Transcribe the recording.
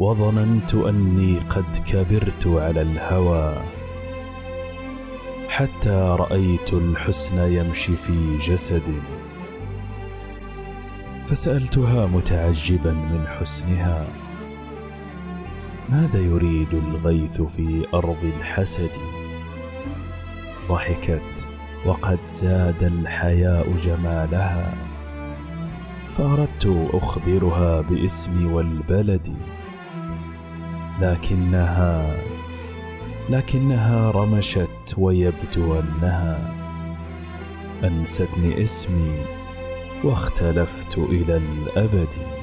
وظننت أني قد كبرت على الهوى حتى رأيت الحسن يمشي في جسدي فسألتها متعجبا من حسنها ماذا يريد الغيث في أرض الحسد؟ ضحكت وقد زاد الحياء جمالها فأردت أخبرها باسمي والبلد. لكنها لكنها رمشت ويبدو أنها أنستني اسمي واختلفت إلى الأبد.